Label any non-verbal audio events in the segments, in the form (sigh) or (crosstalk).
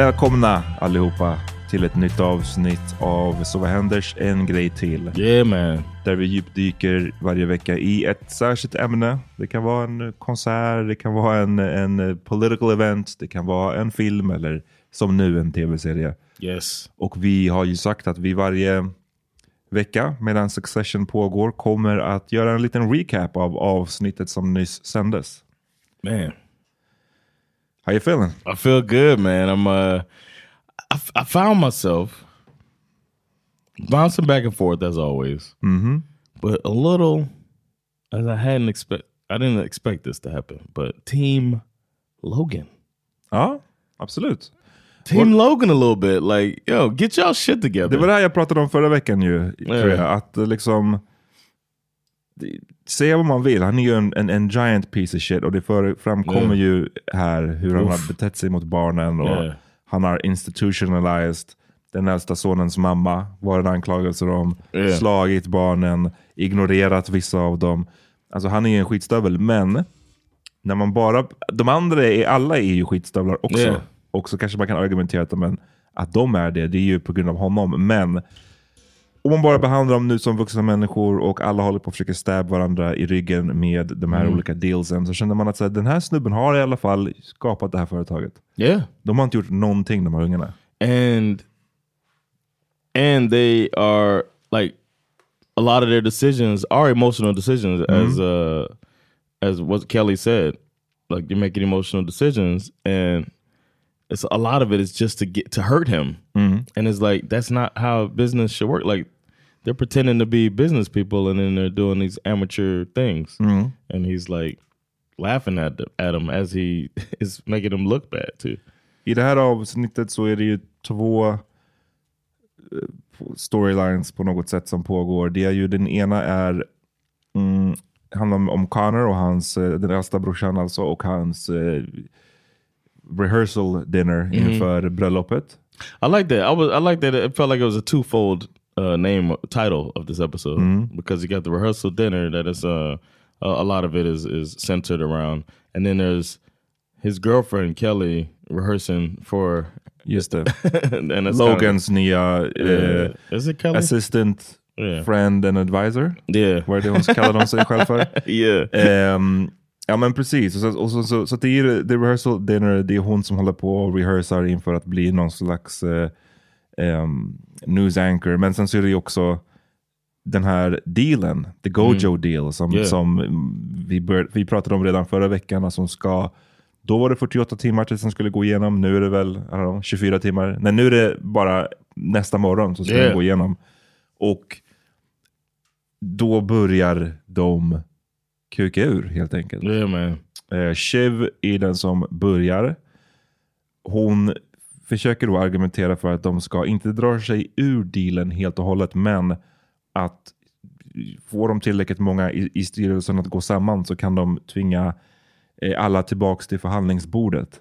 Välkomna allihopa till ett nytt avsnitt av Så vad händers en grej till. Yeah man. Där vi djupdyker varje vecka i ett särskilt ämne. Det kan vara en konsert, det kan vara en, en political event, det kan vara en film eller som nu en tv-serie. Yes. Och vi har ju sagt att vi varje vecka medan Succession pågår kommer att göra en liten recap av avsnittet som nyss sändes. Man. How you feeling? I feel good, man. I'm uh, I, f- I found myself bouncing back and forth as always, Mhm. but a little as I hadn't expect. I didn't expect this to happen, but Team Logan, Ja, absolut. Team Logan, a little bit like yo, get y'all shit together. Det var det här jag pratade om förra veckan ju. Tror Ja. jag. Att liksom... Säga vad man vill, han är ju en, en, en giant piece of shit och det för, framkommer Ja. ju här hur han Uff. har betett sig mot barnen och Ja. han har institutionalized den äldsta sonens mamma, var det anklagelser om, Ja. slagit barnen, ignorerat vissa av dem. Alltså han är ju en skitstövel, men när man bara, de andra är, alla är ju skitstövlar också. Och så kanske man kan argumentera att, men, att de är det, det är ju på grund av honom. Men om man bara behandlar dem nu som vuxna människor och alla håller på att försöka stab varandra i ryggen med de här Mm. olika dealsen så känner man att så här, den här snubben har i alla fall skapat det här företaget. Yeah. De har inte gjort någonting de här ungarna. and and they are like a lot of their decisions are emotional decisions as uh as what Kelly said like you're making emotional decisions and it's a lot of it is just to get to hurt him. And it's like that's not how business should work. Like they're pretending to be business people and then they're doing these amateur things. And he's like laughing at them, at him as he (laughs) is making him look bad too. I det här avsnittet så är det ju två storylines på något sätt som pågår. Det är ju den ena är mm, handlar om, om Connor och hans, eh, den äldsta brorsan alltså, och hans eh, rehearsal dinner inför mm-hmm. bröllopet. I like that. I was. I like that. It felt like it was a twofold uh, name uh, title of this episode mm-hmm. because you got the rehearsal dinner that is uh, a, a lot of it is is centered around, and then there's his girlfriend Kelly rehearsing for Just det. (laughs) and it's Logans nya Kinda, uh, is it Kelly? assistant, Yeah. friend and advisor. Yeah, Vad är det hon kallar de sig själv för? yeah, Ehm, ja men precis, och så, och så, så, så det är the rehearsal dinner, det är hon som håller på och rehearsar inför att bli någon slags eh, ehm, news anchor. Men sen så är det ju också den här dealen, the Gojo deal, som, Yeah. som mm, vi, bör, vi pratade om redan förra veckan, som ska då var det 48 timmar tills den skulle gå igenom. Nu är det väl know, 24 timmar. Nej, nu är det bara nästa morgon som ska Yeah. den gå igenom. Och då börjar de kuka ur helt enkelt. yeah, man. Eh, är den som börjar. Hon försöker då argumentera för att de ska inte dra sig ur dealen helt och hållet, men att får de tillräckligt många i, i styrelsen att gå samman så kan de tvinga eh, alla tillbaks till förhandlingsbordet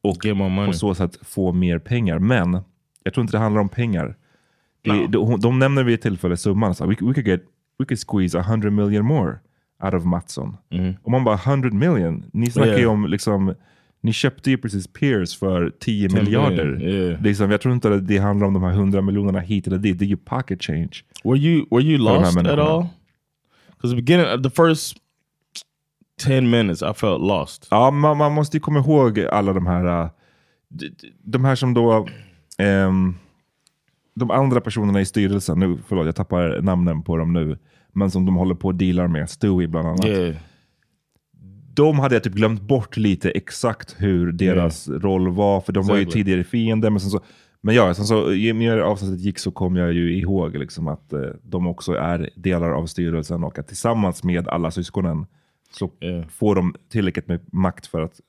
och more money. på så sätt få mer pengar. Men jag tror inte det handlar om pengar. Det, de, de nämner vid ett tillfälle summan, så, we, we, could get, we could squeeze 100 million more out of Mattsson. Och man bara 100 million, ni snackar ju Yeah. om liksom ni köpte ju precis Pierce för 10 10 miljarder. yeah. Liksom, jag tror inte att det handlar om de här 100 miljonerna hit eller dit. Det är ju pocket change. Were you were you lost at all? Because the beginning, the first ten minutes, I felt lost. Ja, man, man måste ju komma ihåg alla de här, äh, de här som då, ehm, de andra personerna i styrelsen, nu, förlåt jag tappar namnen på dem nu, men som de håller på och dealar med, Stewie bland annat. Yeah, De hade jag typ glömt bort lite exakt hur deras roll var, för de var ju Exactly. tidigare fiender. Men, sen så, men ja, sen så, ju mer avsnittet gick så kom jag ju ihåg liksom att eh, de också är delar av styrelsen och att tillsammans med alla syskonen så Yeah. får de tillräckligt med makt för att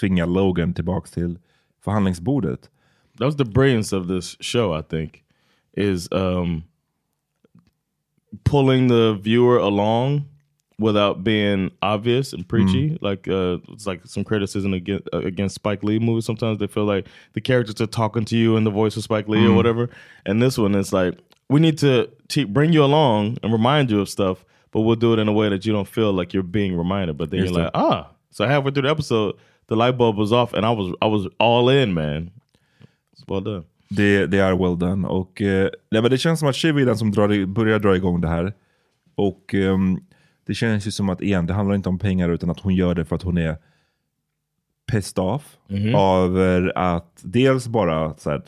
tvinga Logan tillbaks till förhandlingsbordet. that was the brilliance of this show. I think is um, pulling the viewer along without being obvious and preachy. Like uh, it's like some criticism against, against Spike Lee movies. Sometimes they feel like the characters are talking to you in the voice of Spike Lee or whatever. And this one is like we need to te- bring you along and remind you of stuff, but we'll do it in a way that you don't feel like you're being reminded. But then you're like, ah. So halfway through the episode, the light bulb was off, and I was I was all in, man. It's well done. Det, det är well done. Och, eh, nej, men det känns som att Shiv är den som drar, börjar dra igång det här. Och ehm, det känns ju som att igen, det handlar inte om pengar utan att hon gör det för att hon är pissed off över att dels bara så här,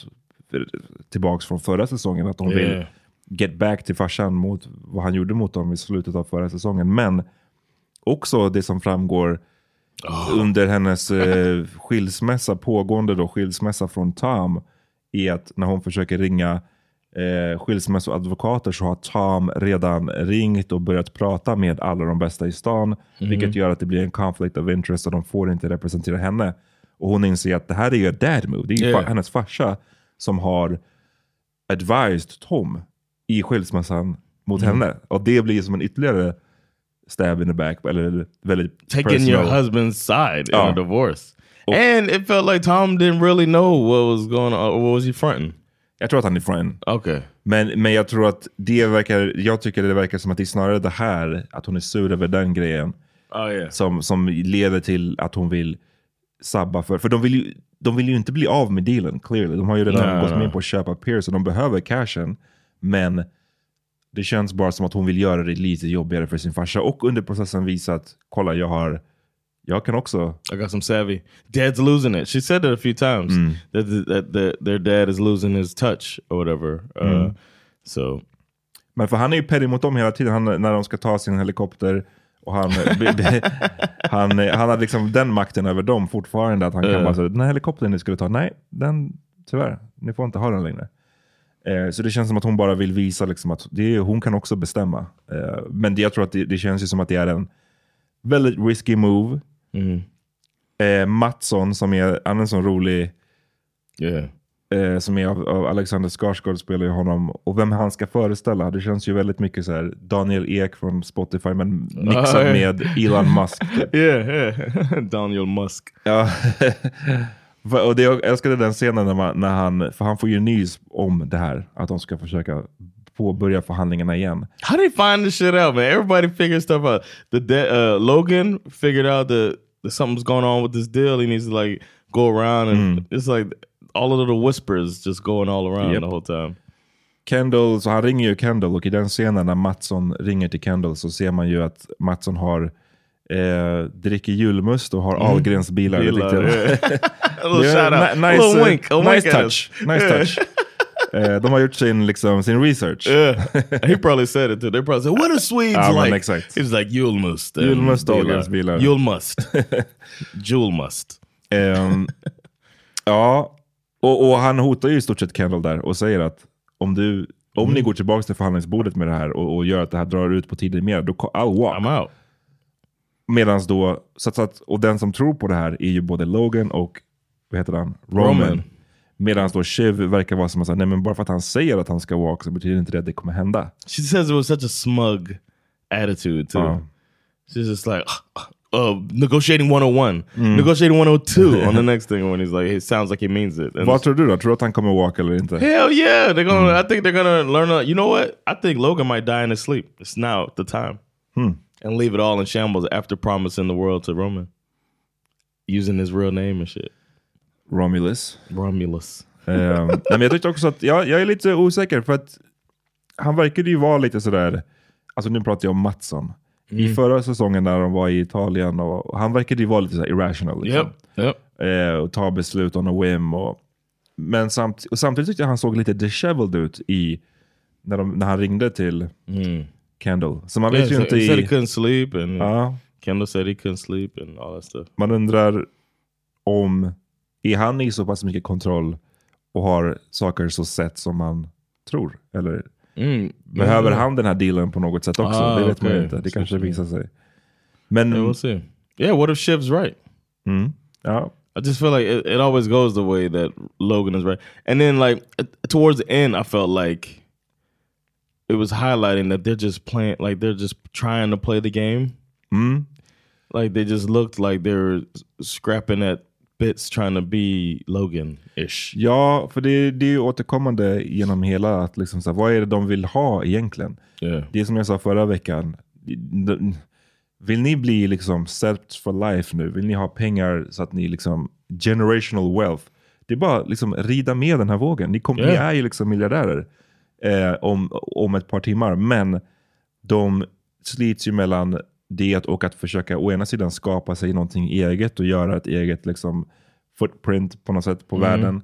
tillbaks från förra säsongen, att hon vill Yeah. get back till farsan mot vad han gjorde mot dem i slutet av förra säsongen. Men också det som framgår under hennes eh, skilsmässa, pågående då, skilsmässa från Tom, är att när hon försöker ringa eh, skilsmässoadvokater så har Tom redan ringt och börjat prata med alla de bästa i stan, vilket gör att det blir en conflict of interest och de får inte representera henne. Och hon inser att det här är ju ett dad move, det är ju Yeah. hennes farsa som har advised Tom i skilsmässan mot Mm. henne. Och det blir som en ytterligare stab in the back, eller väldigt Taking your personal. husband's side in Oh. a divorce. Oh. And it felt like Tom didn't really know what was going on. What was he fronting? Jag tror att han är friend. Okay. Men, men jag tror att det verkar, jag tycker det verkar som att det är snarare det här, att hon är sur över den grejen, Oh yeah. som, som leder till att hon vill sabba för, för de vill ju, de vill ju inte bli av med dealen, clearly. De har ju redan Nej, gått nej. med på att köpa Pierce och de behöver cashen. Men det känns bara som att hon vill göra det lite jobbigare för sin farsa och under processen visa att kolla jag har Jag kan också... I got some savvy. Dad's losing it. She said that a few times. That, that, that, that their dad is losing his touch or whatever. Uh, So Men för han är ju petty mot dem hela tiden, han, när de ska ta sin helikopter. Och han, (laughs) han, han har liksom den makten över dem fortfarande. Att han kan Ja. bara säga, den här helikoptern ni skulle ta, nej, den, tyvärr, ni får inte ha den längre. Eh, så det känns som att hon bara vill visa liksom att det hon kan också bestämma. Eh, men det, jag tror att det, det känns ju som att det är en väldigt risky move. Eh, Mattsson som är, han är en sån rolig, yeah. eh, som är av, av Alexander Skarsgård spelar ju honom. Och vem han ska föreställa, det känns ju väldigt mycket så här Daniel Ek från Spotify men mixat Ah, ja. med Elon Musk. typ. (laughs) Yeah, yeah. (laughs) Daniel Musk. Ja. (laughs) Och det, jag älskade den scenen när, man, när han, för han får ju nys om det här, att de ska försöka påbörja förhandlingarna igen. How do you find this shit out, man? Everybody figures stuff out. The uh, Logan figured out that, that something's going on with this deal. He needs to like go around and it's like all of the whispers just going all around Yep. the whole time. Kendall, så han ringer ju Kendall och i den scenen när Mattsson ringer till Kendall så ser man ju att Mattsson har eh, dricker julmust och har Ahlgrens bilar. Bilar, (laughs) (laughs) yeah. nice, a nice touch. Nice (laughs) touch. Eh, de har gjort sin, liksom, sin research. Yeah, he probably said it too. They probably said, "What are Swedes Ja, men like?" exakt. He's like julmust. and Julmust, bilar. Bilar. Julmust. (laughs) Julmust. Ehm, ja, och, och han hotar ju i stort sett Kendall där och säger att om, du, om Mm. ni går tillbaka till förhandlingsbordet med det här och, och gör att det här drar ut på tiden mer, då I'll walk. I'm out. Medans då, så att, och den som tror på det här är ju både Logan och vad heter han? Roman. Roman. Medan då Shiv verkar vara som att nej men bara för att han säger att han ska walk så betyder inte det att det kommer hända. She says it with such a smug attitude too. Uh. She's just like uh, negotiating 101, Mm. negotiating 102 (laughs) on the next thing when he's like, it sounds like he means it. And Vad tror du då? Tror du att han kommer walk eller inte? Hell yeah, they're gonna. I think they're gonna learn. A, you know what? I think Logan might die in his sleep. It's now the time, and leave it all in shambles after promising the world to Roman, using his real name and shit. Romulus. Romulus. Ehm, nej, men jag tyckte också att, ja, jag är lite osäker för att han verkade ju vara lite sådär, alltså nu pratar jag om Mattsson. I förra säsongen när de var i Italien, och, han verkade ju vara lite så här irrational. Liksom. Yep. Yep. Eh, och ta beslut on a whim. Och, men samt, och samtidigt tyckte jag han såg lite disheveled ut i, när, de, när han ringde till Kendall. Så man Yeah, vet ju so inte he said he couldn't sleep, and Ja, Kendall said he couldn't sleep, and all that stuff. man undrar om, är han i så pass mycket kontroll och har saker så sett som man tror? Eller Mm. behöver han den här dealen på något sätt också? Ah, det vet man ju okej. inte, det kanske visar sig. Men, Yeah, we'll see. Yeah, what if Shiv's right? mm, ja. I just feel like it, it always goes the way that Logan is right. And then like towards the end, I felt like it was highlighting that they're just playing, like they're just trying to play the game. Mm. Like they just looked like they were scrapping at bits trying to be Logan-ish. Ja, för det, det är ju återkommande genom hela, att liksom så här, vad är det de vill ha egentligen? Yeah. Det är som jag sa förra veckan, vill ni bli liksom set for life nu? Vill ni ha pengar så att ni liksom, generational wealth? Det är bara liksom rida med den här vågen. Ni, kom, ni Yeah. är ju liksom miljardärer eh, om, om ett par timmar, men de slits ju mellan det och att försöka å ena sidan skapa sig någonting eget och göra ett eget liksom, footprint på något sätt på världen.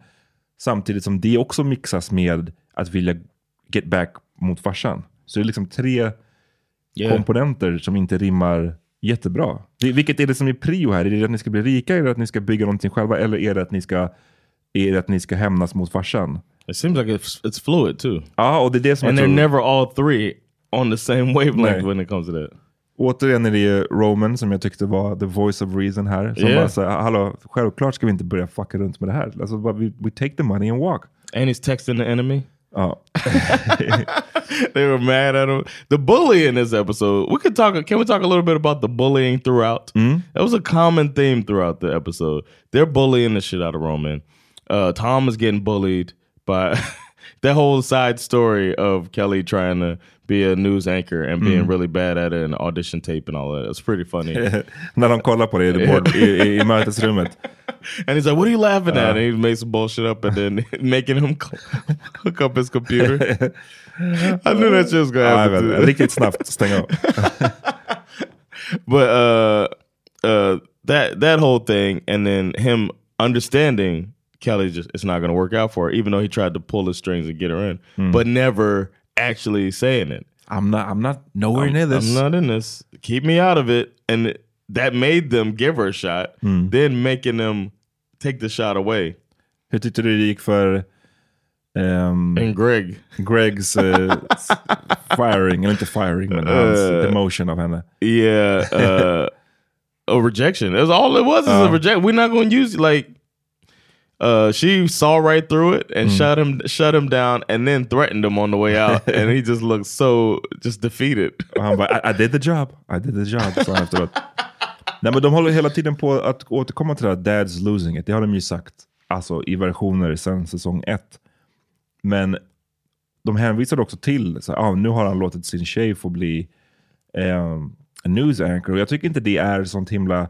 Samtidigt som det också mixas med att vilja get back mot farsan. Så det är liksom tre Yeah. komponenter som inte rimmar jättebra. Det, vilket är det som är prio här? Är det att ni ska bli rika, är det att ni ska bygga någonting själva eller är det att ni ska, är det att ni ska hämnas mot farsan? It seems like it's, it's fluid too. Ja, och det är det som And jag they're tror. never all three on the same wavelength Nej. when it comes to that. Återigen är det ju Roman som jag tyckte var the voice of reason här. Som Yeah. bara säger, hallå, självklart ska vi inte börja fucka runt med det här. Alltså, we, we take the money and walk. And he's texting the enemy. Ja. (laughs) they were mad at him. The bully in this episode. We could talk. Can we talk a little bit about the bullying throughout? That was a common theme throughout the episode. They're bullying the shit out of Roman. Uh, Tom is getting bullied by (laughs) that whole side story of Kelly trying to be a news anchor and being really bad at it and audition tape and all that. It's pretty funny. (laughs) När de kollar på det i, mötesrummet. (laughs) And he's like, "What are you laughing at?" And he makes some bullshit up, and then (laughs) making him hook up his computer. I knew that shit was gonna Ja, happen. too. riktigt snabbt stänga av. But uh, uh, that that whole thing, and then him understanding Kelly just it's not going to work out for her, even though he tried to pull the strings and get her in, Hmm. but never actually saying it. I'm not, I'm not nowhere near this. I'm not in this. Keep me out of it. And that made them give her a shot, Hmm. then making them take the shot away. Hur tyckte du det gick för ehm, And Greg, Gregs s- firing, eller inte firing, men hans Eh. demotion av henne? yeah, uh, a rejection. That's all it was. Is a Uh. reject. We're not going to use like. Uh, she saw right through it and Hmm. shut him, shut him down, and then threatened him on the way out, (laughs) and he just looked so just defeated. Han bara, I, I did the job, I did the job, sa han efteråt. Nej men de håller hela tiden på att återkomma till det här Dad's losing it. Det har de ju sagt alltså, i versioner sedan säsong ett. Men de hänvisar också till, så, här, ah, nu har han låtit sin tjej få bli en news anchor. Och jag tycker inte det är sånt himla...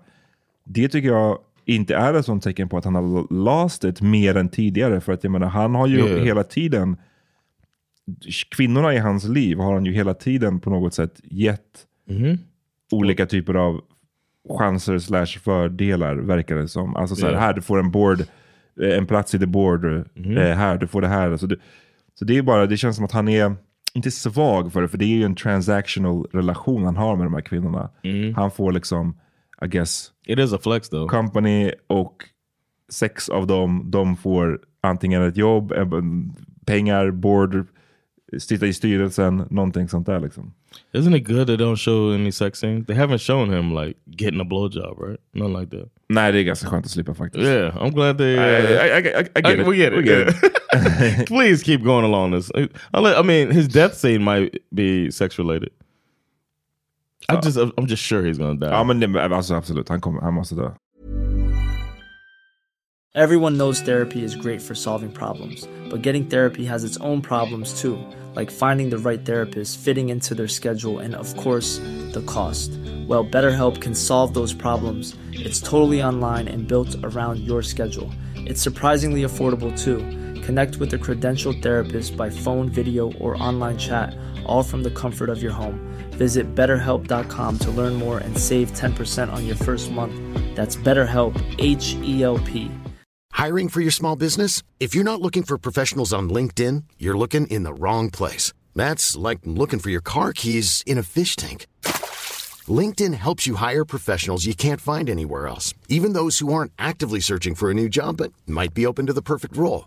Det tycker jag inte är ett sånt tecken på att han har lost it mer än tidigare. För att jag menar, han har ju Yeah. hela tiden kvinnorna i hans liv har han ju hela tiden på något sätt gett olika typer av chanser slash fördelar verkar det som. Alltså så här, Ja. här du får en board, eh, en plats i the board, eh, här du får det här. Alltså det, så det är bara, det känns som att han är, inte svag för det, för det är ju en transactional relation han har med de här kvinnorna. Han får liksom, I guess, It is a flex though. company och sex av dem, de får antingen ett jobb, eh, pengar, board, sitta i styrelsen, någonting sånt där liksom. Isn't it good they don't show any sex scenes? They haven't shown him like getting a blowjob, right? Nothing like that. Nej, det är ganska skönt att slippa faktiskt. Yeah, I'm glad they. I, Uh, I, I, I, I get it. we get it. We get it. (laughs) Please keep going along this. I, I mean, his death scene might be sex related. I just, I'm just sure he's gonna die. Ja men det, alltså absolut, han, kommer, han måste dö. Everyone knows therapy is great for solving problems, but getting therapy has its own problems too, like finding the right therapist, fitting into their schedule, and of course, the cost. Well, BetterHelp can solve those problems. It's totally online and built around your schedule. It's surprisingly affordable too. Connect with a credentialed therapist by phone, video, or online chat, all from the comfort of your home. Visit betterhelp.com to learn more and save 10% on your first month. That's BetterHelp, H E L P. Hiring for your small business? If you're not looking for professionals on LinkedIn, you're looking in the wrong place. That's like looking for your car keys in a fish tank. LinkedIn helps you hire professionals you can't find anywhere else, even those who aren't actively searching for a new job but might be open to the perfect role.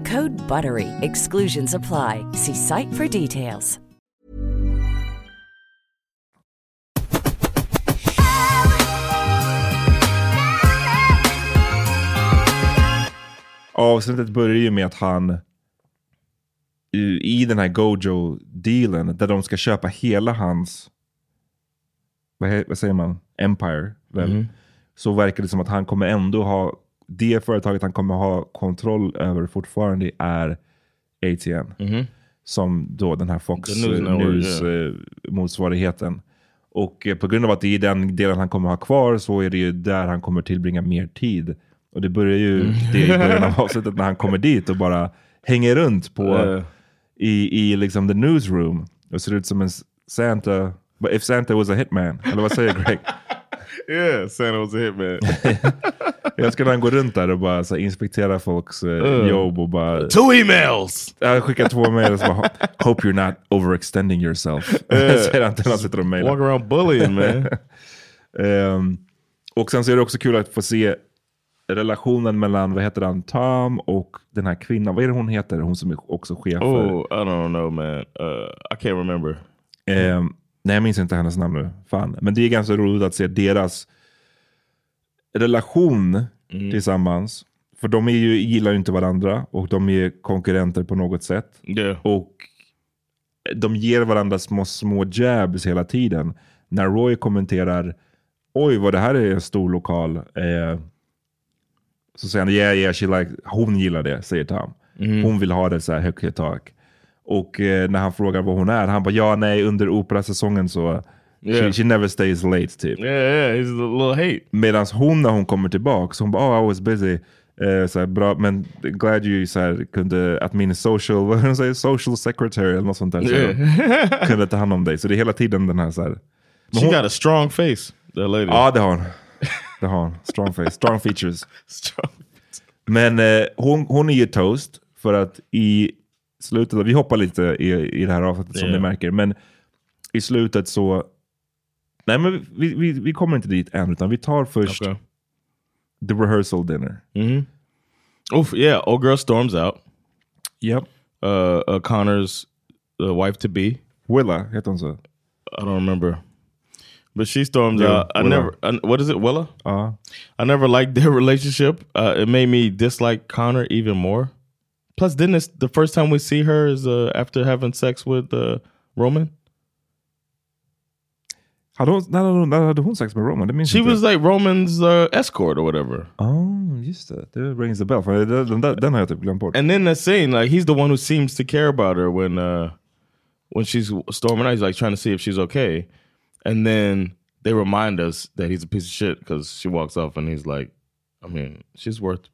Code BUTTERY. Exclusions apply. See site for details. Avsnittet börjar ju med att han i, den här Gojo-dealen, där de ska köpa hela hans, vad, he, vad säger man, Empire, väl? Så verkar det som att han kommer ändå ha, det företaget han kommer ha kontroll över fortfarande är ATN. Som då den här Fox The News yeah. eh, motsvarigheten. Och eh, på grund av att det är den delen han kommer ha kvar så är det ju där han kommer tillbringa mer tid. Och det börjar ju Mm. det i början av (laughs) avsnittet när han kommer dit och bara hänger runt på Ja. i, i liksom the newsroom. Och ser ut som en Santa, but if Santa was a hitman. Eller vad säger Greg? (laughs) Yeah, Santa was a hitman. Jag han går runt där och bara så inspektera folks eh, jobb och bara Two emails. Jag skickar två mejl och så bara Hope you're not overextending yourself. Säger han till han sitter och mejlar. Walk around bullying, man. (laughs) Ehm, och sen så är det också kul att få se relationen mellan, vad heter han, Tom och den här kvinnan. Vad är det hon heter? Hon som är också chef för... oh, I don't know, man. Uh, I can't remember. Ehm, nej, jag minns inte hennes namn nu. Fan. Men det är ganska roligt att se deras relation tillsammans. För de är ju, gillar ju inte varandra och de är konkurrenter på något sätt. Yeah. Och de ger varandra små, små jabs hela tiden. När Roy kommenterar, oj vad det här är en stor lokal. Eh, så säger han, yeah, yeah, she like, hon gillar det, säger Tom. Hon vill ha det så här högt i tak. Och eh, när han frågar vad hon är, han bara, ja nej under operasäsongen så, Yeah. she, she never stays late typ. Yeah, yeah, he's a little hate. Medan hon när hon kommer tillbaka, så hon bara oh, I was busy. Eh, så här, bra, men glad you så här, kunde, att min social, (laughs) vad hon säger, social secretary eller något sånt där så, (laughs) kunde ta hand om dig. Så det är hela tiden den här så här. Men She hon, got a strong face, that lady. Ja det har hon. Det har hon. Strong face, strong features. (laughs) strong. Men eh, hon, hon är ju toast för att i slutet, vi hoppar lite i, i det här avsnittet som Ja. ni märker, men i slutet så, nej men vi, vi, vi kommer inte dit än, utan vi tar först Okay. the rehearsal dinner. Mm-hmm. Oof, yeah. Old girl storms out. Yep. Uh, uh Connor's uh, wife to be. Willa, heter hon så? I don't remember. But she storms Yeah, out. I Willa. never. I, what is it, Willa? Ja. I never liked their (laughs) relationship. Uh, it made me dislike Connor even more. Plus, didn't this, the first time we see her is uh, after having sex with uh, Roman? Hade hon, när, hade hon, när hade hon sex med Roman? That means She was like Roman's uh, escort or whatever. Oh, just det. Det rings the bell. För den, den, där- den har jag typ glömt bort. And then the scene, like he's the one who seems to care about her when uh when she's storming out. He's like trying to see if she's okay, and then they remind us that he's a piece of shit because she walks off and he's like, I mean, she's worth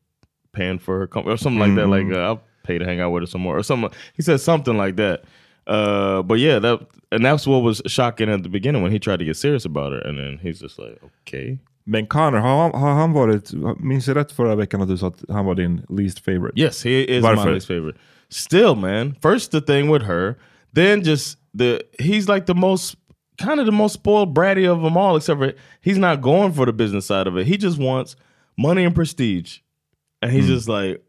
paying for her company or something like that. Like uh, I'll pay to hang out with her some more or something. He said something like that. Uh, but yeah, that and that's what was shocking at the beginning when he tried to get serious about her, and then he's just like, okay. Men Connor, har, har han varit, minns jag rätt förra veckan att du sa att han var din least favorite? Yes, he is Varför? my least favorite. Still, man. First the thing with her, then just the he's like the most kind of the most spoiled bratty of them all, except for he's not going for the business side of it. He just wants money and prestige. And he's just like,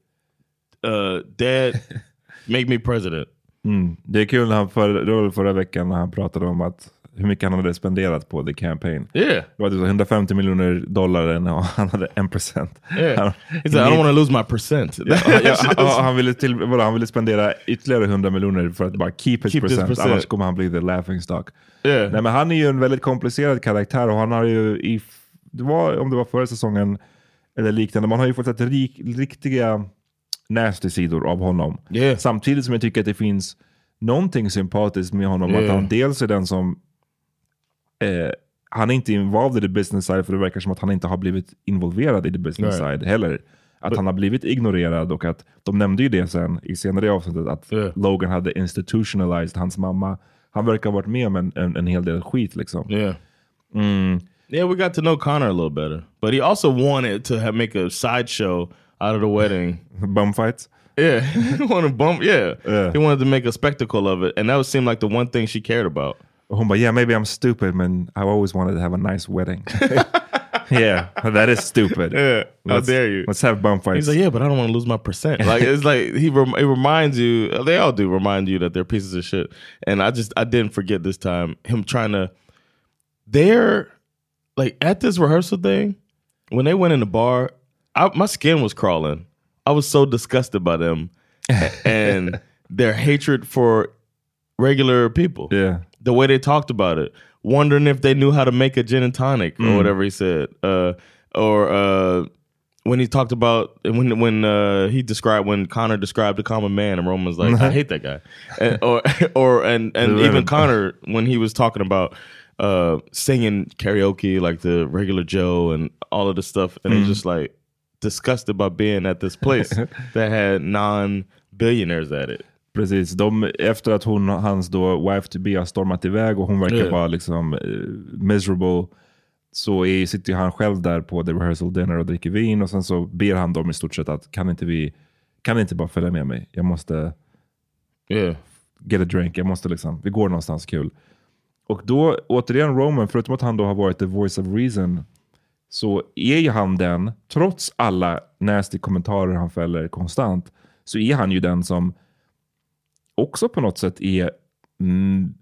uh, Dad, (laughs) make me president. Mm. Det är kul när han för, det var förra veckan när han pratade om att hur mycket han hade spenderat på the campaign. Yeah. Det var typ 150 miljoner dollar och han hade en procent. Yeah. Han, He's like, I don't want to lose my percent. (laughs) Ja, ja, han, ville till, vadå, han ville spendera ytterligare 100 miljoner för att bara keep his, Keep percent, percent. annars kommer han bli the laughing stock. Yeah. Nej, men han är ju en väldigt komplicerad karaktär och han har ju, i, det var, om det var förra säsongen eller liknande, man har ju fått sett rik, riktiga nasty sidor av honom. Yeah. Samtidigt som jag tycker att det finns någonting sympatiskt med honom. Att Yeah. han dels är den som eh, han är inte involved i the business side för det verkar som att han inte har blivit involverad i the business Right. side heller. Att But- han har blivit ignorerad och att de nämnde ju det sen i senare avsnittet att Yeah. Logan hade institutionalized hans mamma. Han verkar ha varit med om en, en, en hel del skit liksom. Yeah. Mm. Yeah, we got to know Connor a little better. But he also wanted to have, make a sideshow out of the wedding. (laughs) Bum fights. Yeah, (laughs) he wanted to bump. Yeah. Yeah. he wanted to make a spectacle of it, and that would seem like the one thing she cared about. Oh, Hon bara, yeah maybe I'm stupid man I always wanted to have a nice wedding. (laughs) yeah, that is stupid. Yeah, how Let's- dare you? Let's have bum fights. He's like, yeah, but I don't want to lose my percent. Like it's like he rem- it reminds you. They all do remind you that they're pieces of shit. And I just I didn't forget this time him trying to. They're like at this rehearsal thing when they went in the bar. I, my skin was crawling. I was so disgusted by them (laughs) and their hatred for regular people. Yeah. the way they talked about it, wondering if they knew how to make a gin and tonic or Mm. whatever he said, uh, or uh, when he talked about when when uh, he described when Connor described the common man, and Roman's like, "I (laughs) hate that guy," and, or (laughs) or and and even Connor when he was talking about uh, singing karaoke like the regular Joe and all of this stuff, and Mm. he's just like disgusted by being at this place (laughs) that had non billionaires at it. Precis, de, efter att hon, hans då wife to be har stormat iväg och hon verkar Yeah. vara liksom eh, miserable så är, sitter han själv där på the rehearsal dinner och dricker vin och sen så ber han dem i stort sett att kan inte vi, kan inte bara följa med mig? Jag måste Yeah. get a drink, jag måste liksom, vi går någonstans kul. Och då återigen Roman, förutom att han då har varit the voice of reason, så är ju han den, trots alla nasty kommentarer han fäller konstant, så är han ju den som också på något sätt är mm,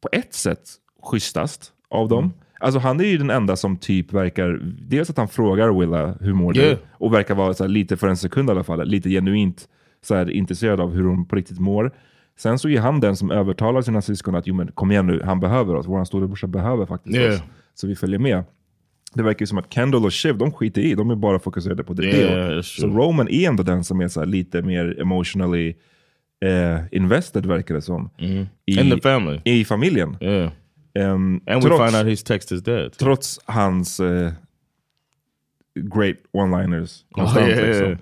på ett sätt schysstast av dem. Alltså han är ju den enda som typ verkar, dels att han frågar Willa hur mår du? Yeah. Och verkar vara här, lite för en sekund i alla fall, lite genuint så här, intresserad av hur hon på riktigt mår. Sen så är han den som övertalar sina syskon att jo men kom igen nu, han behöver oss. Vår storebrorsa behöver faktiskt Yeah. oss. Så vi följer med. Det verkar ju som att Kendall och Shiv, de skiter i, de är bara fokuserade på det. Yeah, så. Roman är ändå den som är så lite mer emotionally eh, invested verkar det som. I, Mm-hmm. In the family. I familjen. Yeah. Ehm, And we trots- find out his dad. too. Trots hans eh, great one-liners. Oh, yeah, liksom.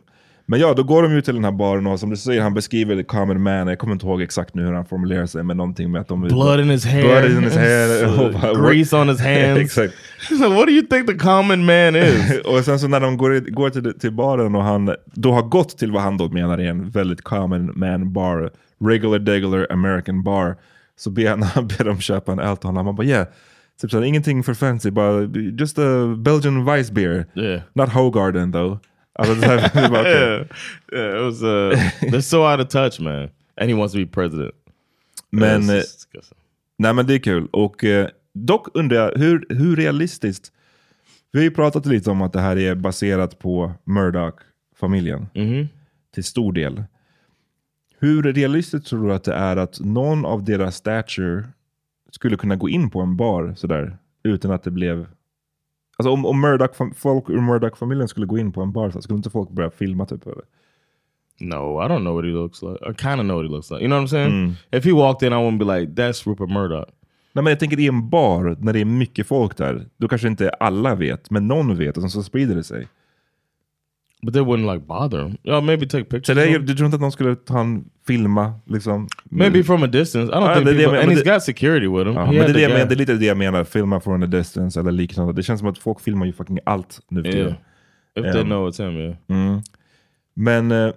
Men ja, då går de ju till den här baren och som du säger, han beskriver the common man. Jag kommer inte ihåg exakt nu hur han formulerar sig, men någonting med att de... Blood in his hair. Blood in his hair. (laughs) Grease on his (laughs) hands. exakt. (laughs) So what do you think the common man is? och sen så när de går, går till, till baren och han då har gått till vad han då menar är en väldigt common man bar, regular degular American bar, så ber han, han ber dem köpa en öl till honom. Han bara yeah, typ såhär, ingenting för fancy, bara just a Belgian Weiss beer. Yeah. Not Hogarden though. Alltså, det här- det var okej. yeah. yeah, it was. Uh, they're so out of touch, man. And he wants to be president. Men, eh, disgusting. nej men det är kul. Och eh, dock undrar jag, hur, hur realistiskt? Vi har ju pratat lite om att det här är baserat på Murdoch-familjen. Mhm. Till stor del. Hur realistiskt tror du att det är att någon av deras stature skulle kunna gå in på en bar sådär utan att det blev... Alltså om, om Murdoch, folk ur Murdoch-familjen skulle gå in på en bar, så skulle inte folk börja filma typ? Eller? No, I don't know what he looks like. I kind of know what he looks like. You know what I'm saying? Mm. If he walked in, I wouldn't be like, "That's Rupert Murdoch." Nej, men jag tänker i en bar, när det är mycket folk där, då kanske inte alla vet, men någon vet och så sprider det sig. But they wouldn't like bother him. Yeah, maybe take pictures. Him. du tror inte att någon skulle ta en filma? Liksom? Maybe from a distance. I don't Ja, think det people, jag and he's men got security with him. Ja, men det, det, menar, det är lite det jag menar, filma från a distance eller liknande. Det känns som att folk filmar ju fucking allt nu för Yeah. If they Um, know it's him, yeah. Mm. Men eh,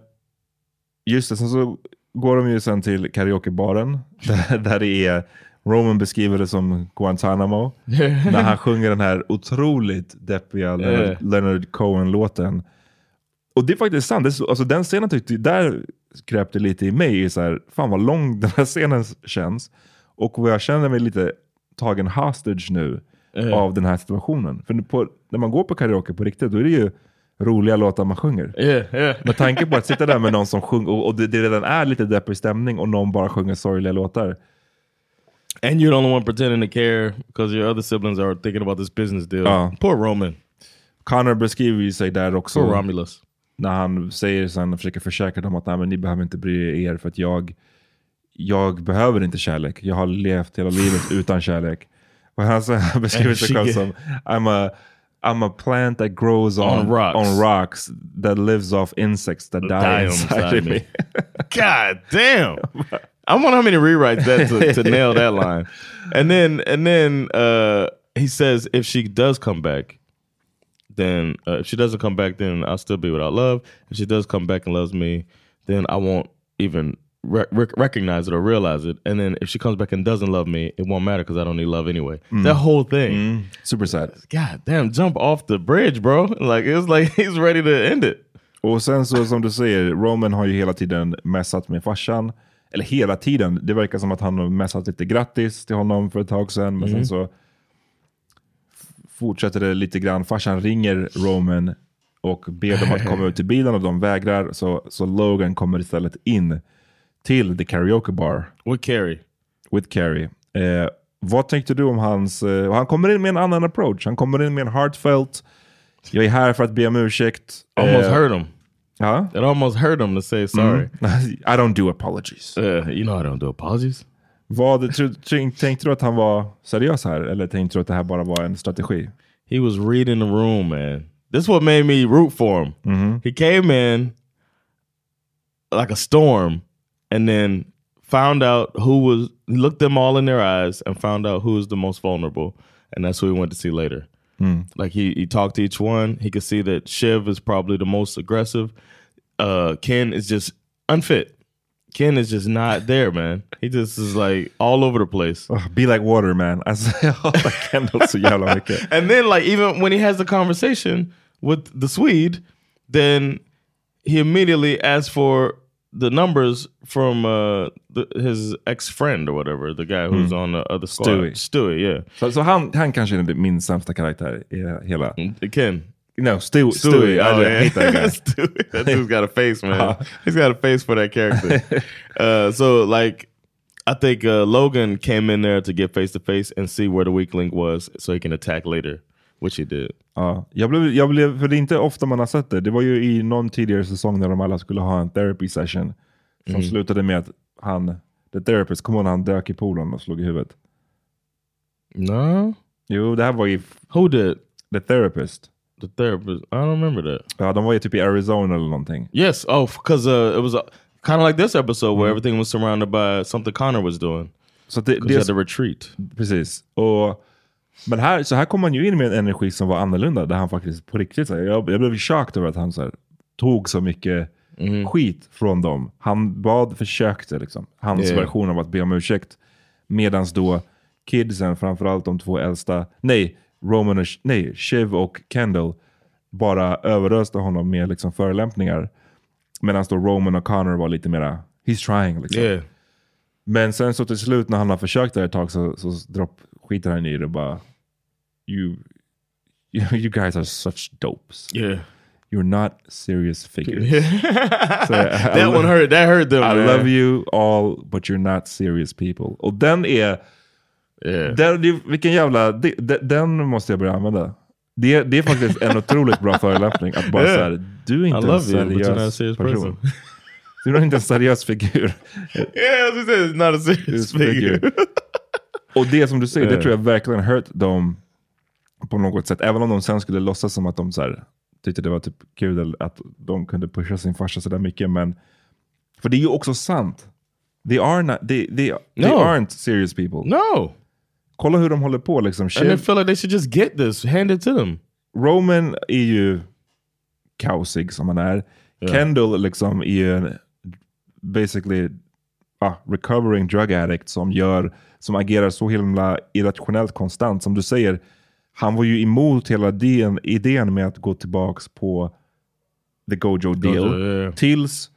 just det, sen så går de ju sen till karaokebaren (laughs) där, där det är Roman beskriver det som Guantanamo. när han sjunger den här otroligt deppiga Leonard, Yeah. Leonard Cohen-låten. Och det är faktiskt sant. Det är så, alltså den scenen tyckte där kröp det lite i mig. i Så här, fan vad lång den här scenen känns. Och vad jag känner mig lite tagen hostage nu Ja. av den här situationen. För på, när man går på karaoke på riktigt, då är det ju roliga låtar man sjunger. Yeah, yeah. Med tanke på att sitta där med någon som sjunger, och, och det, det redan är lite deppig stämning och någon bara sjunger sorgliga låtar. And you're the only one pretending to care because your other siblings are thinking about this business deal. Ja. Poor Roman. Connor beskriver ju sig där också. Poor Romulus. När han säger sen, försöker försäkra dem att Nej, men ni behöver inte bry er för att jag, jag behöver inte kärlek. Jag har levt hela livet (laughs) utan kärlek. Och han, så, han beskriver sig själv som I'm a, I'm a plant that grows on, On rocks. on rocks that lives off insects that die, Die inside, inside me. me. (laughs) God damn. I wonder how many rewrites that to, to nail that line. And then and then uh, he says if she does come back, then uh, if she doesn't come back, then I'll still be without love. If she does come back and loves me, then I won't even re- rec- recognize it or realize it. And then if she comes back and doesn't love me, it won't matter because I don't need love anyway. That whole thing. Super sad. God damn, jump off the bridge, bro. Like it's like (laughs) he's ready to end it. Och sen så som du säger, Roman har ju hela tiden messat med farsan. Eller hela tiden, det verkar som att han har messat lite grattis till honom för ett tag sedan. Men sen så fortsätter det lite grann. Farsan ringer Roman och ber dem att komma ut till bilen och de vägrar. Så, så Logan kommer istället in till the karaoke bar With Carrie. with Carrie. Eh, vad tänkte du om hans... Eh, han kommer in med en annan approach. Han kommer in med en heartfelt, jag är här för att be om ursäkt. Almost Eh, hurt him. Ja? It almost hurt him to say sorry. (laughs) I don't do apologies. Uh, you know I don't do apologies. Vad, tänkte du att han var seriös här? Eller tänkte du att det här bara var en strategi? He was reading the room, man. This what made me root for him. He came in like a storm, and then found out who was. Looked them all in their eyes and found out who was the most vulnerable, and that's who he went to see later. Like he he talked to each one. He could see that Shiv is probably the most aggressive. Uh, Ken is just unfit. Ken is just not there, man. He just is like all over the place. Oh, be like water man. Alltså, jag hatar Kendall så jävla mycket. And then like even when he has the conversation with the Swede, then he immediately asks for the numbers from uh, the, his ex friend or whatever, the guy who's on the other squad. Stewie. Stewie, yeah. Så, så han, han kanske är min sämsta karaktär i hela... Ken. No, Stewie. Stewie. I Oh, yeah. hate that guy. (laughs) Stewie. That dude's got a face, man. Uh. He's got a face for that character. (laughs) uh, so, like, I think uh, Logan came in there to get face to face and see where the weak link was so he can attack later, which he did. Ja, jag blev, jag blev, för det är inte ofta man har sett det. Det var ju i någon tidigare säsong när de alla skulle ha en therapy session. Som Mm. slutade med att han, the therapist, kom ihåg när han dök i poolen och slog i huvudet? No. Jo, det här var ju... Who did? The therapist. The therapist. I don't remember that. Ja, de var ju typ i Arizona eller någonting. Yes. Oh, because uh, it was uh, kind of like this episode Mm. where everything was surrounded by something Connor was doing. Så det, det had to retreat. Precis. Och, men här, så här kom han ju in med en energi som var annorlunda. Där han faktiskt på riktigt, så här, jag, jag blev chockad över att han så här, tog så mycket Mm. skit från dem. Han bad, försökte liksom. Hans Yeah. version av att be om ursäkt. Medans då kidsen, framförallt de två äldsta, nej, Roman och, nej, Shiv och Kendall bara överöste honom med liksom förolämpningar. Medan då Roman och Connor var lite mera, he's trying liksom. Yeah. Men sen så till slut när han har försökt det ett tag så, så dropp, skiter han i det och bara you, (laughs) you, guys are such dopes. Yeah. You're not serious figures. (laughs) (laughs) I that lo- one hurt. That hurt them. I man. love you all but you're not serious people. Och den är, Yeah. den, vilken jävla, den måste jag börja använda. Det, det är faktiskt en (laughs) otroligt bra förolämpning att bara Yeah. såhär, du är inte en you, seriös serious person. person. (laughs) Du är inte en seriös figur. (laughs) Yeah, as I not a serious figure. Och det som du säger, det Yeah. tror jag verkligen hurt dem på något sätt. Även om de sen skulle låtsas som att de så här, tyckte det var typ kul att de kunde pusha sin farsa sådär mycket. Men, för det är ju också sant. They, are not, they, they, they No. aren't serious people. No. Kolla hur de håller på. Liksom. And they feel like they should just get this, hand it to them. Roman är ju kaosig som han är. Ja. Kendall liksom är ju en basically ah, recovering drug addict som, gör, som agerar så himla irrationellt konstant. Som du säger, han var ju emot hela den, idén med att gå tillbaks på the Gojo deal. Gojo, ja, ja. Tills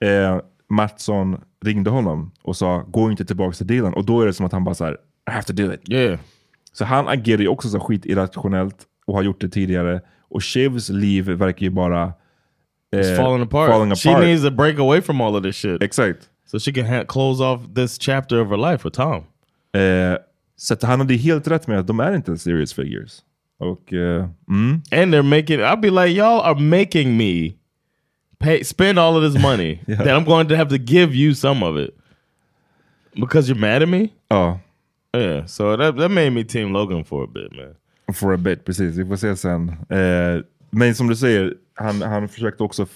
eh, Mattsson ringde honom och sa gå inte tillbaks till dealen. Och då är det som att han bara så här, I have to do it. Yeah. Så han agerar ju också så skit irrationellt och har gjort det tidigare. Och Shivs liv verkar ju bara... It's eh, falling apart. falling She apart. needs to break away from all of this shit. Exakt. So she can close off this chapter of her life with Tom. Eh, så att han hade helt rätt med att de är inte serious figures. Och... Eh, mm. And they're making, I'll be like, y'all are making me pay, spend all of this money (laughs) Yeah. that I'm going to have to give you some of it. Because you're mad at me? Ja, Yeah, so that, that made me team Logan for a bit, man. for a bit. Precis, vi får se sen. Eh, men som du säger, han, han försökte också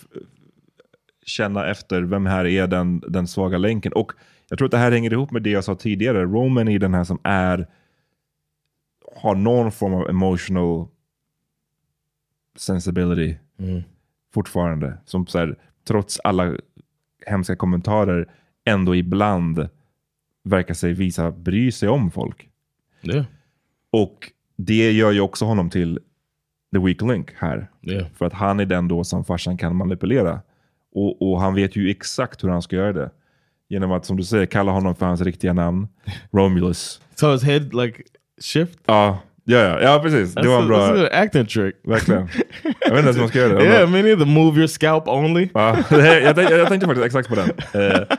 känna efter vem här är den, den svaga länken. Och jag tror att det här hänger ihop med det jag sa tidigare. Roman är den här som är har någon form av emotional sensibility fortfarande. Som så här, trots alla hemska kommentarer ändå ibland verkar sig visa bry sig om folk. Yeah. Och det gör ju också honom till the weak link här. Yeah. För att han är den då som farsan kan manipulera. Och, och han vet ju exakt hur han ska göra det. Genom att, som du säger, kalla honom för hans riktiga namn. (laughs) Romulus. So his head like shift? Ja, ja, ja, ja precis. Det That's var en that's bra... good acting trick. Verkligen. Jag vet inte ens hur man ska göra det. (laughs) yeah, me neither. Move your scalp only. Ja, (laughs) jag, tänkte, jag tänkte faktiskt exakt på den. Eh,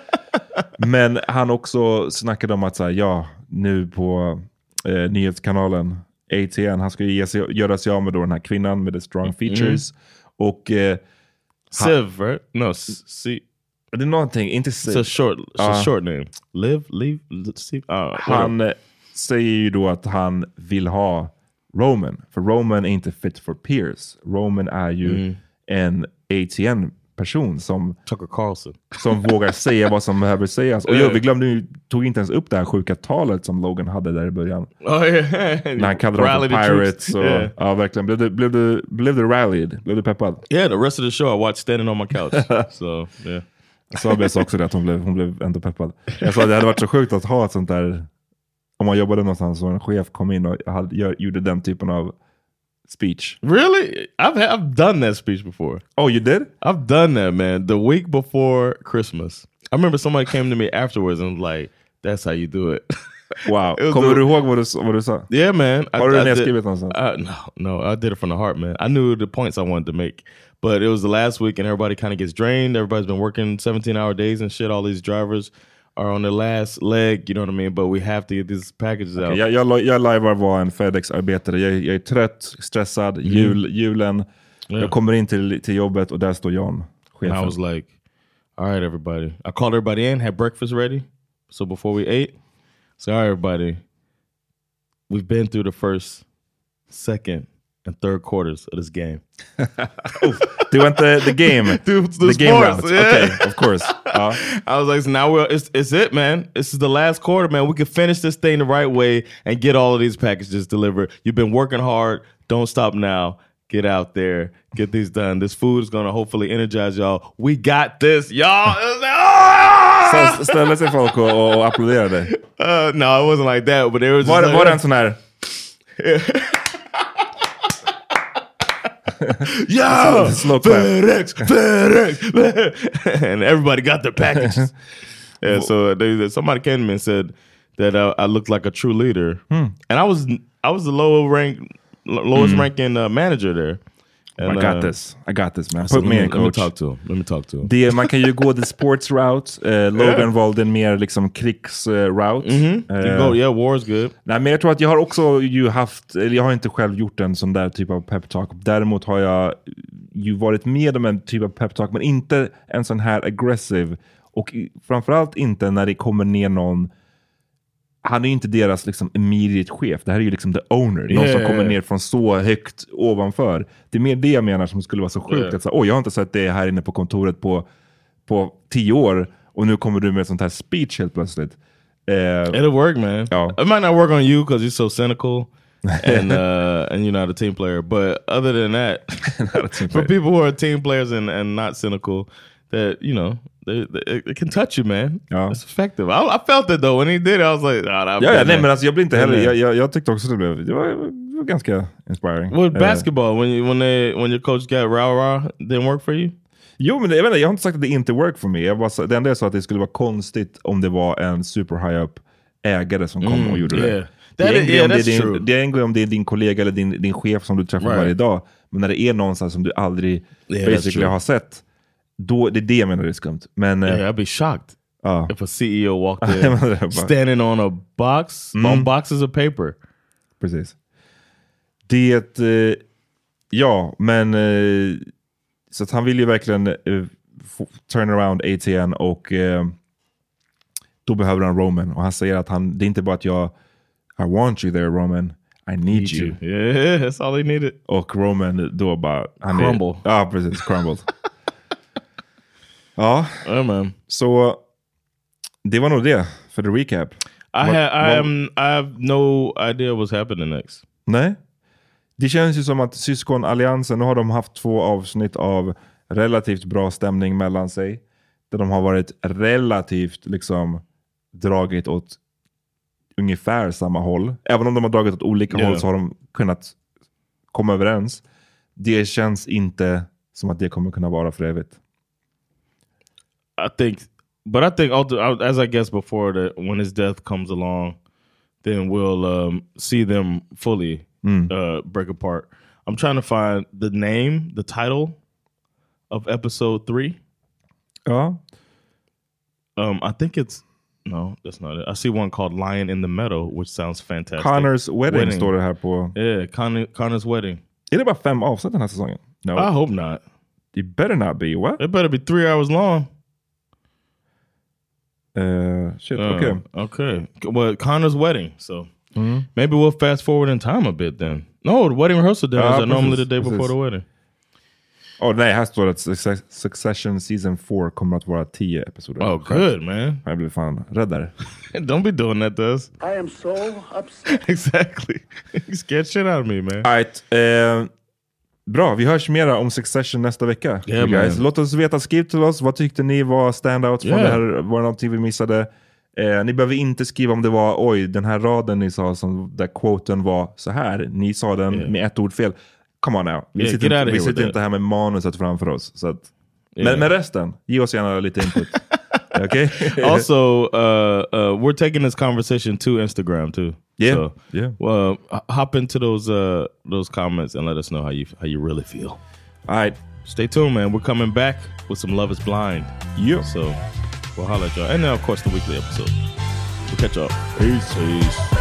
men han också snackade om att så här, ja, nu på eh, nyhetskanalen ATN, han ska ju ge sig, göra sig av med då den här kvinnan med the strong features. Och eh, right? No, see. det är någonting, inte It's Civ. a short, it's Ja. short name. Live, leave. Uh, whatever. Han eh, säger ju då att han vill ha Roman. För Roman är inte fit for peers. Roman är ju en ATN-person som, Tucker Carlson. som vågar säga vad som behöver sägas. Och Ja. jag, vi glömde ju, tog inte ens upp det här sjuka talet som Logan hade där i början. Oh (laughs) yeah. När han kallade dem för pirates. Och, Yeah. Ja, verkligen. Blev du, blev, du, blev du rallied? Blev du peppad? Yeah, the rest of the show I watched standing on my couch. (laughs) so yeah. Sabia sa också det, att hon blev, hon blev ändå peppad. Jag sa att det hade varit så sjukt att ha ett sånt där, om man jobbade någonstans och en chef kom in och hade, gjorde den typen av speech. Really? I've I've done that speech before. Oh, you did? I've done that, man. The week before Christmas. I remember somebody came to me afterwards and was like, "That's how you do it." Wow. (laughs) It Kommer du ihåg vad du, vad du sa? Yeah, man. Har du det nedskrivit någonstans? Uh, no, no, I did it from the heart, man. I knew the points I wanted to make, but it was the last week, and everybody kind of gets drained. Everybody's been working seventeen hour days and shit. All these drivers are on their last leg. You know what I mean? But we have to get these packages out. Jag, jag, jag lajvar var en FedEx-arbetare. Jag, jag är trött, stressad, jul, julen. Mm. Yeah. Jag kommer in till, till jobbet och där står John, And chefen. I was like, all right, everybody. I called everybody in, had breakfast ready. So before we ate, so all right, everybody, we've been through the first, second, and third quarters of this game. they went inte the game? The the game (laughs) route? yeah. Okay, of course. Ja. (laughs) I was like, so now we're it's, it's it, man. This is the last quarter, man. We can finish this thing the right way and get all of these packages delivered. You've been working hard. Don't stop now. Get out there, get these done. This food is gonna hopefully energize y'all. We got this, y'all. (laughs) It was like! Så ställde sig folk och, och, applåderade. Uh, no, it wasn't like that. But there was just Var, like, var det en sån här... (laughs) Slow clap. FedEx, FedEx, (laughs) and everybody got their packages. (laughs) yeah, so they, somebody came to me and said that uh, I looked like a true leader, Hmm. and I was I was the lower rank, lowest ranking uh, manager there. And, I got uh, this. I got this man. Said, Put me let, in me, let me coach. talk to him. Let me talk to him. Det, man kan ju gå the sports route. Eh, (laughs) Logan valde en mer liksom krigs-route. You go, yeah, war's good. Nej, men jag tror att jag har också ju haft, eller jag har inte själv gjort en sån där typ av peptalk. Däremot har jag ju varit med om en typ av peptalk, men inte en sån här aggressive. Och framförallt inte när det kommer ner någon han är ju inte deras liksom immediate chef. Det här är ju liksom the owner. Någon som Yeah. kommer ner från så högt ovanför. Det är mer det jag menar som skulle vara så sjukt. Yeah. Att säga, Oj, jag har inte sett det här inne på kontoret på, på tio år och nu kommer du med ett sånt här speech helt plötsligt. Eh, It'll work, man. Ja. It might not work on you because you're so cynical and (laughs) uh, and you're not a team player. But other than that, (laughs) for people who are team players and, and not cynical, that you know, they, they, it can touch you, man. Ja. It's effective. I, I felt it though when he did. it, I was like, oh, that Ja, ja nej, men alltså, jag blir inte heller, jag, jag, jag tyckte också det blev, det var, det var ganska inspiring. With Eh, basketball, when you when they when your coach got rah rah, didn't work for you. Jo, men jag, inte, jag har inte sagt att det inte work för mig. Jag bara, det enda jag sa att det skulle vara konstigt om det var en super high up ägare som kom Mm, och gjorde yeah. det. Det, är yeah, det, är din, det är en grej om det är din kollega eller din, din chef som du träffar Right. varje dag. Men när det är någonstans som du aldrig Yeah, basically har sett, då, det är det jag menar är skumt. Men eh, Yeah, I'd be shocked ja. if a CEO walked (laughs) in standing on a box Mm. on boxes of paper. Precis. Det, eh, ja, men eh, så att han vill ju verkligen eh, turn around ATN och eh, då behöver han Roman. Och han säger att han, det är inte bara att jag I want you there Roman, I need, you. (laughs) Yeah, that's all he needed. Och Roman då bara... Han Crumble. Ja, precis. Crumbled. Ja, man. så det var nog det för the recap. I Vad- had I vad- am I have no idea what's happening next. Nej. Det känns ju som att syskonalliansen, nu har de haft två avsnitt av relativt bra stämning mellan sig. Där de har varit relativt liksom dragit åt ungefär samma håll. Även om de har dragit åt olika Yeah. håll så har de kunnat komma överens. Det känns inte som att det kommer kunna vara för evigt. I think, but I think as I guess before that when his death comes along, then we'll um, see them fully uh, break apart. I'm trying to find the name, the title of episode three. Ja, Um, I think it's no, that's not it. I see one called "Lion in the Meadow," which sounds fantastic. Connors wedding, står det här på. Yeah, Connor, Connor's wedding. Är det bara fem avsnitt den här säsongen? No. I hope not. It better not be. What? It better be three hours long. Uh, shit, Uh, okay. Okay. Well, Connor's wedding. So Mm. maybe we'll fast forward in time a bit then. No, the wedding rehearsal dinners Ja, are normally precis, the day before precis. the wedding. Oh, nej, här står det att Success- Succession Season 4 kommer att vara 10 episoder. Oh, good, man. Jag blir fan rädd där. (laughs) Don't be doing that to us. I am so upset. (laughs) exactly. (laughs) scared shit out of me, man. Alright, eh, bra, vi hörs mera om Succession nästa vecka. Yeah, guys. man. Låt oss veta, skriv till oss. Vad tyckte ni var standouts från Yeah. det här, vad någonting vi missade? Eh, ni behöver inte skriva om det var oj, den här raden ni sa som där quoten var så här. Ni sa den Yeah. med ett ord fel. Come on now. Vi sitter, inte, vi sitter inte här med manuset framför oss. Så att, men, men resten, ge oss gärna lite input. (laughs) Okej? (laughs) also, uh, uh, we're taking this conversation to Instagram too. Yeah, So, yeah. Well, hop into those uh, those comments and let us know how you how you really feel. All right. Stay tuned, man. We're coming back with some Love Is Blind. Yeah. So we'll holler at y'all, and then of course the weekly episode. We'll catch y'all. Peace. Peace.